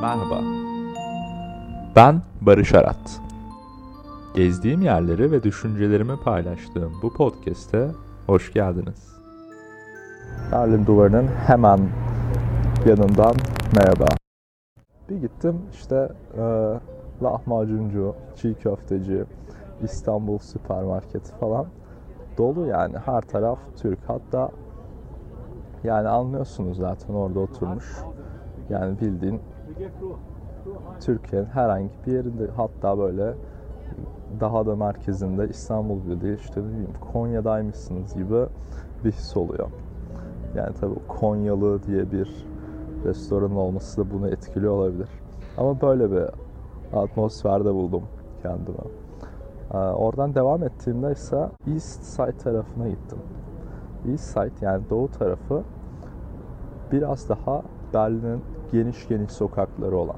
Merhaba. Ben Barış Arat. Gezdiğim yerleri ve düşüncelerimi paylaştığım bu podcast'e hoş geldiniz. Berlin duvarının hemen yanından merhaba. Bir gittim işte e, lahmacuncu, çiğ köfteci, İstanbul süpermarketi falan dolu yani her taraf Türk. Hatta yani anlıyorsunuz zaten orada oturmuş. Yani bildiğin Türkiye'nin herhangi bir yerinde hatta böyle daha da merkezinde İstanbul bile değil işte ne bileyim Konya'daymışsınız gibi bir his oluyor. Yani tabii Konyalı diye bir restoran olması da bunu etkiliyor olabilir. Ama böyle bir atmosferde buldum kendimi. Ee, oradan devam ettiğimde ise East Side tarafına gittim. East Side yani doğu tarafı biraz daha Berlin'in geniş geniş sokakları olan,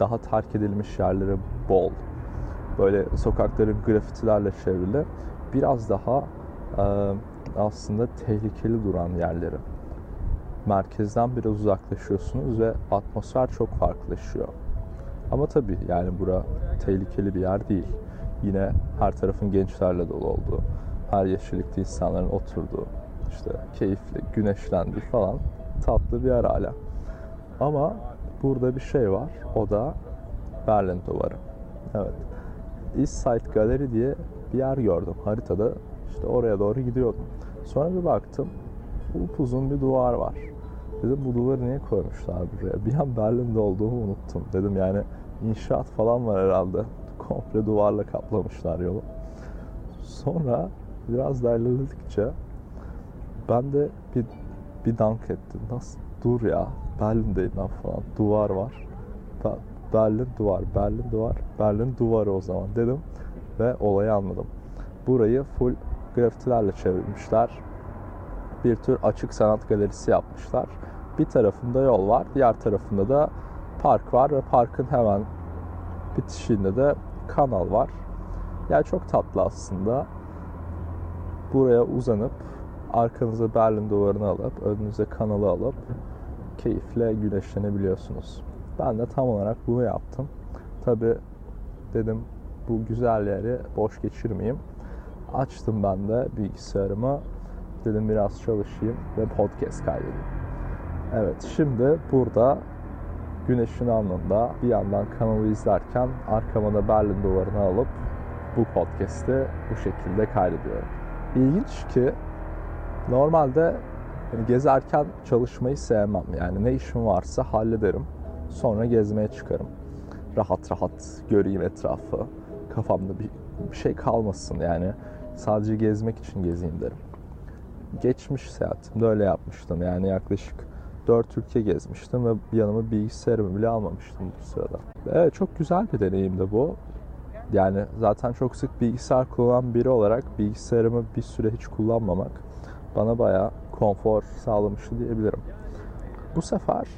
daha terk edilmiş yerleri bol, böyle sokakların grafitilerle çevrili, biraz daha e, aslında tehlikeli duran yerleri. Merkezden biraz uzaklaşıyorsunuz ve atmosfer çok farklılaşıyor. Ama tabii yani bura tehlikeli bir yer değil. Yine her tarafın gençlerle dolu olduğu, her yeşillikte insanların oturduğu, işte keyifli, güneşlendiği falan tatlı bir yer hala. Ama burada bir şey var. O da Berlin duvarı. Evet. East Side Gallery diye bir yer gördüm haritada. İşte oraya doğru gidiyordum. Sonra bir baktım. Upuzun bir duvar var. Dedim bu duvarı niye koymuşlar buraya? Bir an Berlin'de olduğumu unuttum. Dedim yani inşaat falan var herhalde. Komple duvarla kaplamışlar yolu. Sonra biraz da ben de bir, bir dank ettim. Nasıl? Dur ya. Berlin'deyim ben falan. Duvar var. Berlin duvar, Berlin duvar, Berlin duvarı o zaman dedim ve olayı anladım. Burayı full grafitilerle çevirmişler. Bir tür açık sanat galerisi yapmışlar. Bir tarafında yol var, diğer tarafında da park var ve parkın hemen bitişinde de kanal var. Yani çok tatlı aslında. Buraya uzanıp arkanıza Berlin duvarını alıp önünüze kanalı alıp keyifle güneşlenebiliyorsunuz. Ben de tam olarak bunu yaptım. Tabi dedim bu güzel yeri boş geçirmeyeyim. Açtım ben de bilgisayarımı. Dedim biraz çalışayım ve podcast kaydedeyim. Evet şimdi burada güneşin alnında bir yandan kanalı izlerken arkama da Berlin duvarını alıp bu podcast'i bu şekilde kaydediyorum. İlginç ki normalde yani gezerken çalışmayı sevmem. Yani ne işim varsa hallederim. Sonra gezmeye çıkarım. Rahat rahat göreyim etrafı. Kafamda bir, bir şey kalmasın yani. Sadece gezmek için gezeyim derim. Geçmiş seyahatimde öyle yapmıştım. Yani yaklaşık 4 ülke gezmiştim ve yanıma bilgisayarımı bile almamıştım bu sırada. Evet çok güzel bir deneyimdi bu. Yani zaten çok sık bilgisayar kullanan biri olarak bilgisayarımı bir süre hiç kullanmamak bana bayağı konfor sağlamıştı diyebilirim. Bu sefer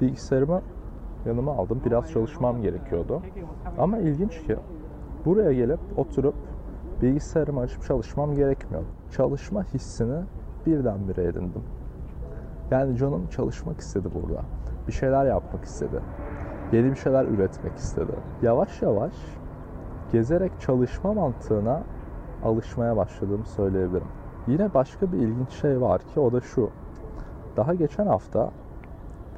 bilgisayarımı yanıma aldım. Biraz çalışmam gerekiyordu. Ama ilginç ki buraya gelip oturup bilgisayarımı açıp çalışmam gerekmiyor. Çalışma hissini birdenbire edindim. Yani canım çalışmak istedi burada. Bir şeyler yapmak istedi. Yeni bir şeyler üretmek istedi. Yavaş yavaş gezerek çalışma mantığına alışmaya başladığımı söyleyebilirim. Yine başka bir ilginç şey var ki o da şu. Daha geçen hafta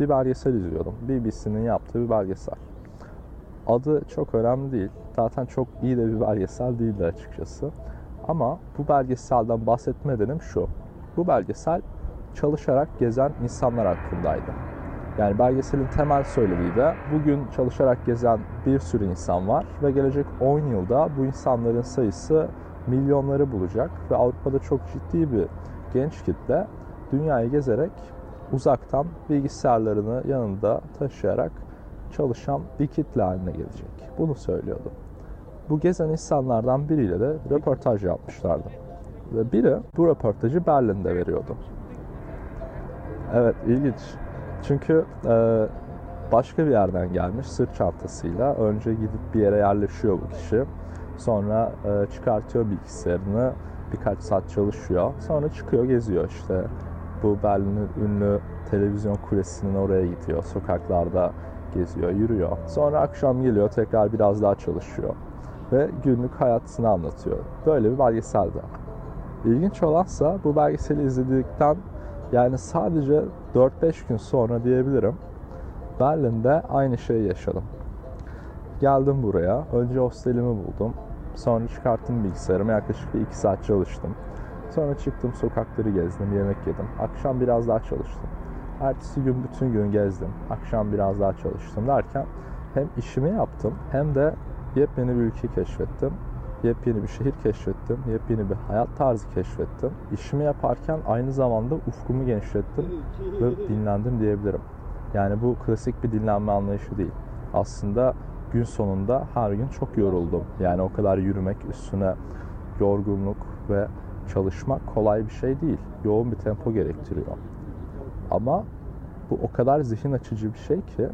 bir belgesel izliyordum. BBC'nin yaptığı bir belgesel. Adı çok önemli değil. Zaten çok iyi de bir belgesel değildi açıkçası. Ama bu belgeselden bahsetme nedenim şu. Bu belgesel çalışarak gezen insanlar hakkındaydı. Yani belgeselin temel söylediği de bugün çalışarak gezen bir sürü insan var ve gelecek 10 yılda bu insanların sayısı milyonları bulacak ve Avrupa'da çok ciddi bir genç kitle dünyayı gezerek uzaktan bilgisayarlarını yanında taşıyarak çalışan bir kitle haline gelecek. Bunu söylüyordu. Bu gezen insanlardan biriyle de röportaj yapmışlardı. Ve biri bu röportajı Berlin'de veriyordu. Evet ilginç. Çünkü e, başka bir yerden gelmiş sırt çantasıyla. Önce gidip bir yere yerleşiyor bu kişi. Sonra e, çıkartıyor bilgisayarını. Birkaç saat çalışıyor. Sonra çıkıyor geziyor işte bu Berlin'in ünlü televizyon kulesinin oraya gidiyor. Sokaklarda geziyor, yürüyor. Sonra akşam geliyor tekrar biraz daha çalışıyor. Ve günlük hayatını anlatıyor. Böyle bir belgeselde. İlginç olansa bu belgeseli izledikten yani sadece 4-5 gün sonra diyebilirim Berlin'de aynı şeyi yaşadım. Geldim buraya. Önce hostelimi buldum. Sonra çıkarttım bilgisayarımı. Yaklaşık bir 2 saat çalıştım. Sonra çıktım sokakları gezdim, yemek yedim. Akşam biraz daha çalıştım. Ertesi gün bütün gün gezdim. Akşam biraz daha çalıştım derken hem işimi yaptım hem de yepyeni bir ülke keşfettim. Yepyeni bir şehir keşfettim. Yepyeni bir hayat tarzı keşfettim. İşimi yaparken aynı zamanda ufkumu genişlettim ve dinlendim diyebilirim. Yani bu klasik bir dinlenme anlayışı değil. Aslında gün sonunda her gün çok yoruldum. Yani o kadar yürümek üstüne yorgunluk ve çalışmak kolay bir şey değil. Yoğun bir tempo gerektiriyor. Ama bu o kadar zihin açıcı bir şey ki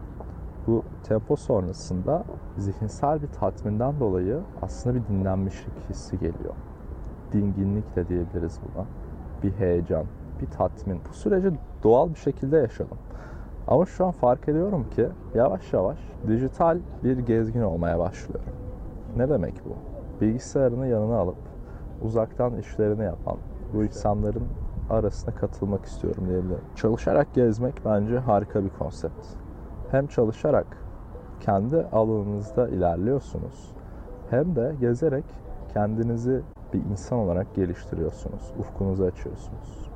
bu tempo sonrasında zihinsel bir tatminden dolayı aslında bir dinlenmişlik hissi geliyor. Dinginlik de diyebiliriz buna. Bir heyecan, bir tatmin. Bu süreci doğal bir şekilde yaşadım. Ama şu an fark ediyorum ki yavaş yavaş dijital bir gezgin olmaya başlıyorum. Ne demek bu? Bilgisayarını yanına alıp uzaktan işlerini yapan bu insanların arasına katılmak istiyorum diyebilirim. Çalışarak gezmek bence harika bir konsept. Hem çalışarak kendi alanınızda ilerliyorsunuz hem de gezerek kendinizi bir insan olarak geliştiriyorsunuz. Ufkunuzu açıyorsunuz.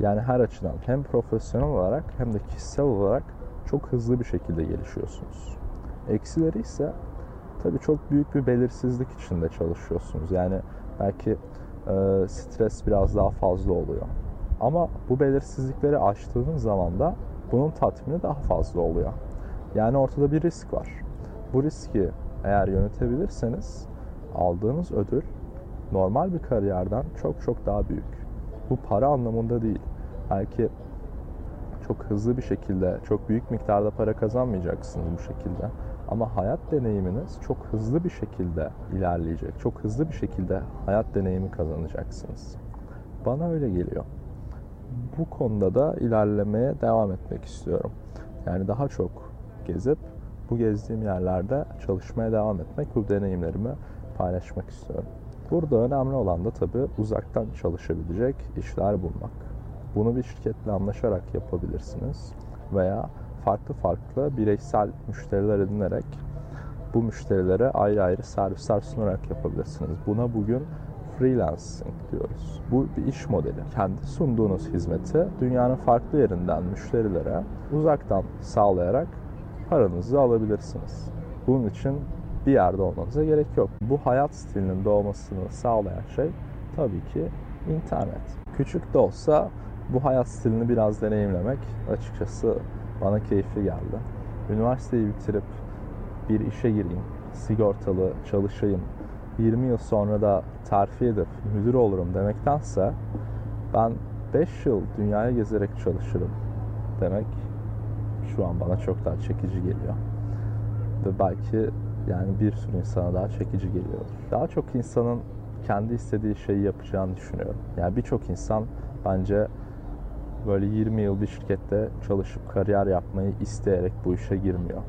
Yani her açıdan hem profesyonel olarak hem de kişisel olarak çok hızlı bir şekilde gelişiyorsunuz. Eksileri ise tabii çok büyük bir belirsizlik içinde çalışıyorsunuz. Yani belki e, stres biraz daha fazla oluyor. Ama bu belirsizlikleri aştığınız zaman da bunun tatmini daha fazla oluyor. Yani ortada bir risk var. Bu riski eğer yönetebilirseniz aldığınız ödül normal bir kariyerden çok çok daha büyük. Bu para anlamında değil. Belki çok hızlı bir şekilde, çok büyük miktarda para kazanmayacaksınız bu şekilde. Ama hayat deneyiminiz çok hızlı bir şekilde ilerleyecek. Çok hızlı bir şekilde hayat deneyimi kazanacaksınız. Bana öyle geliyor. Bu konuda da ilerlemeye devam etmek istiyorum. Yani daha çok gezip bu gezdiğim yerlerde çalışmaya devam etmek, bu deneyimlerimi paylaşmak istiyorum. Burada önemli olan da tabii uzaktan çalışabilecek işler bulmak. Bunu bir şirketle anlaşarak yapabilirsiniz veya farklı farklı bireysel müşteriler edinerek bu müşterilere ayrı ayrı servisler sunarak yapabilirsiniz. Buna bugün freelancing diyoruz. Bu bir iş modeli. Kendi sunduğunuz hizmeti dünyanın farklı yerinden müşterilere uzaktan sağlayarak paranızı alabilirsiniz. Bunun için bir yerde olmanıza gerek yok. Bu hayat stilinin doğmasını sağlayan şey tabii ki internet. Küçük de olsa bu hayat stilini biraz deneyimlemek açıkçası bana keyifli geldi. Üniversiteyi bitirip bir işe gireyim, sigortalı çalışayım, 20 yıl sonra da terfi edip müdür olurum demektense ben 5 yıl dünyaya gezerek çalışırım demek şu an bana çok daha çekici geliyor. Ve belki yani bir sürü insana daha çekici geliyor. Daha çok insanın kendi istediği şeyi yapacağını düşünüyorum. Yani birçok insan bence böyle 20 yıl bir şirkette çalışıp kariyer yapmayı isteyerek bu işe girmiyor.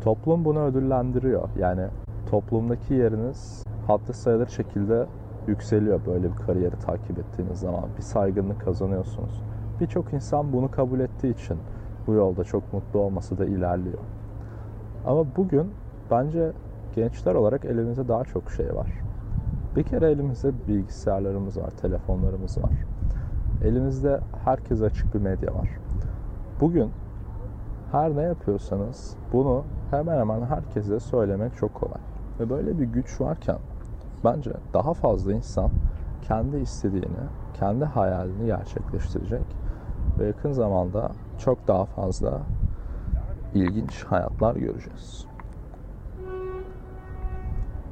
Toplum bunu ödüllendiriyor. Yani toplumdaki yeriniz hatta sayılır şekilde yükseliyor böyle bir kariyeri takip ettiğiniz zaman. Bir saygınlık kazanıyorsunuz. Birçok insan bunu kabul ettiği için bu yolda çok mutlu olması da ilerliyor. Ama bugün bence gençler olarak elimizde daha çok şey var. Bir kere elimizde bilgisayarlarımız var, telefonlarımız var. Elimizde herkese açık bir medya var. Bugün her ne yapıyorsanız bunu hemen hemen herkese söylemek çok kolay. Ve böyle bir güç varken bence daha fazla insan kendi istediğini, kendi hayalini gerçekleştirecek ve yakın zamanda çok daha fazla ilginç hayatlar göreceğiz.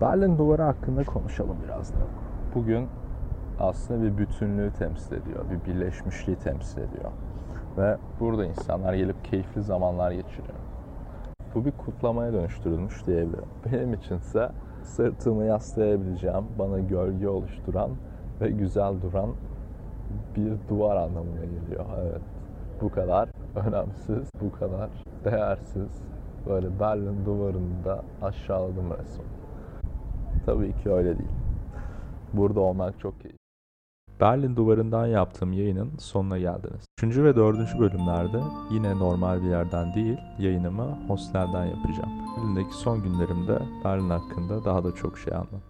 Berlin Duvarı hakkında konuşalım biraz da. Bugün aslında bir bütünlüğü temsil ediyor, bir birleşmişliği temsil ediyor. Ve burada insanlar gelip keyifli zamanlar geçiriyor. Bu bir kutlamaya dönüştürülmüş diyebilirim. Benim içinse sırtımı yaslayabileceğim, bana gölge oluşturan ve güzel duran bir duvar anlamına geliyor. Evet. bu kadar önemsiz, bu kadar değersiz. Böyle Berlin duvarında aşağıladım resmen. Tabii ki öyle değil. Burada olmak çok keyifli. Berlin duvarından yaptığım yayının sonuna geldiniz. Üçüncü ve dördüncü bölümlerde yine normal bir yerden değil, yayınımı hostelden yapacağım. Berlin'deki son günlerimde Berlin hakkında daha da çok şey anlattım.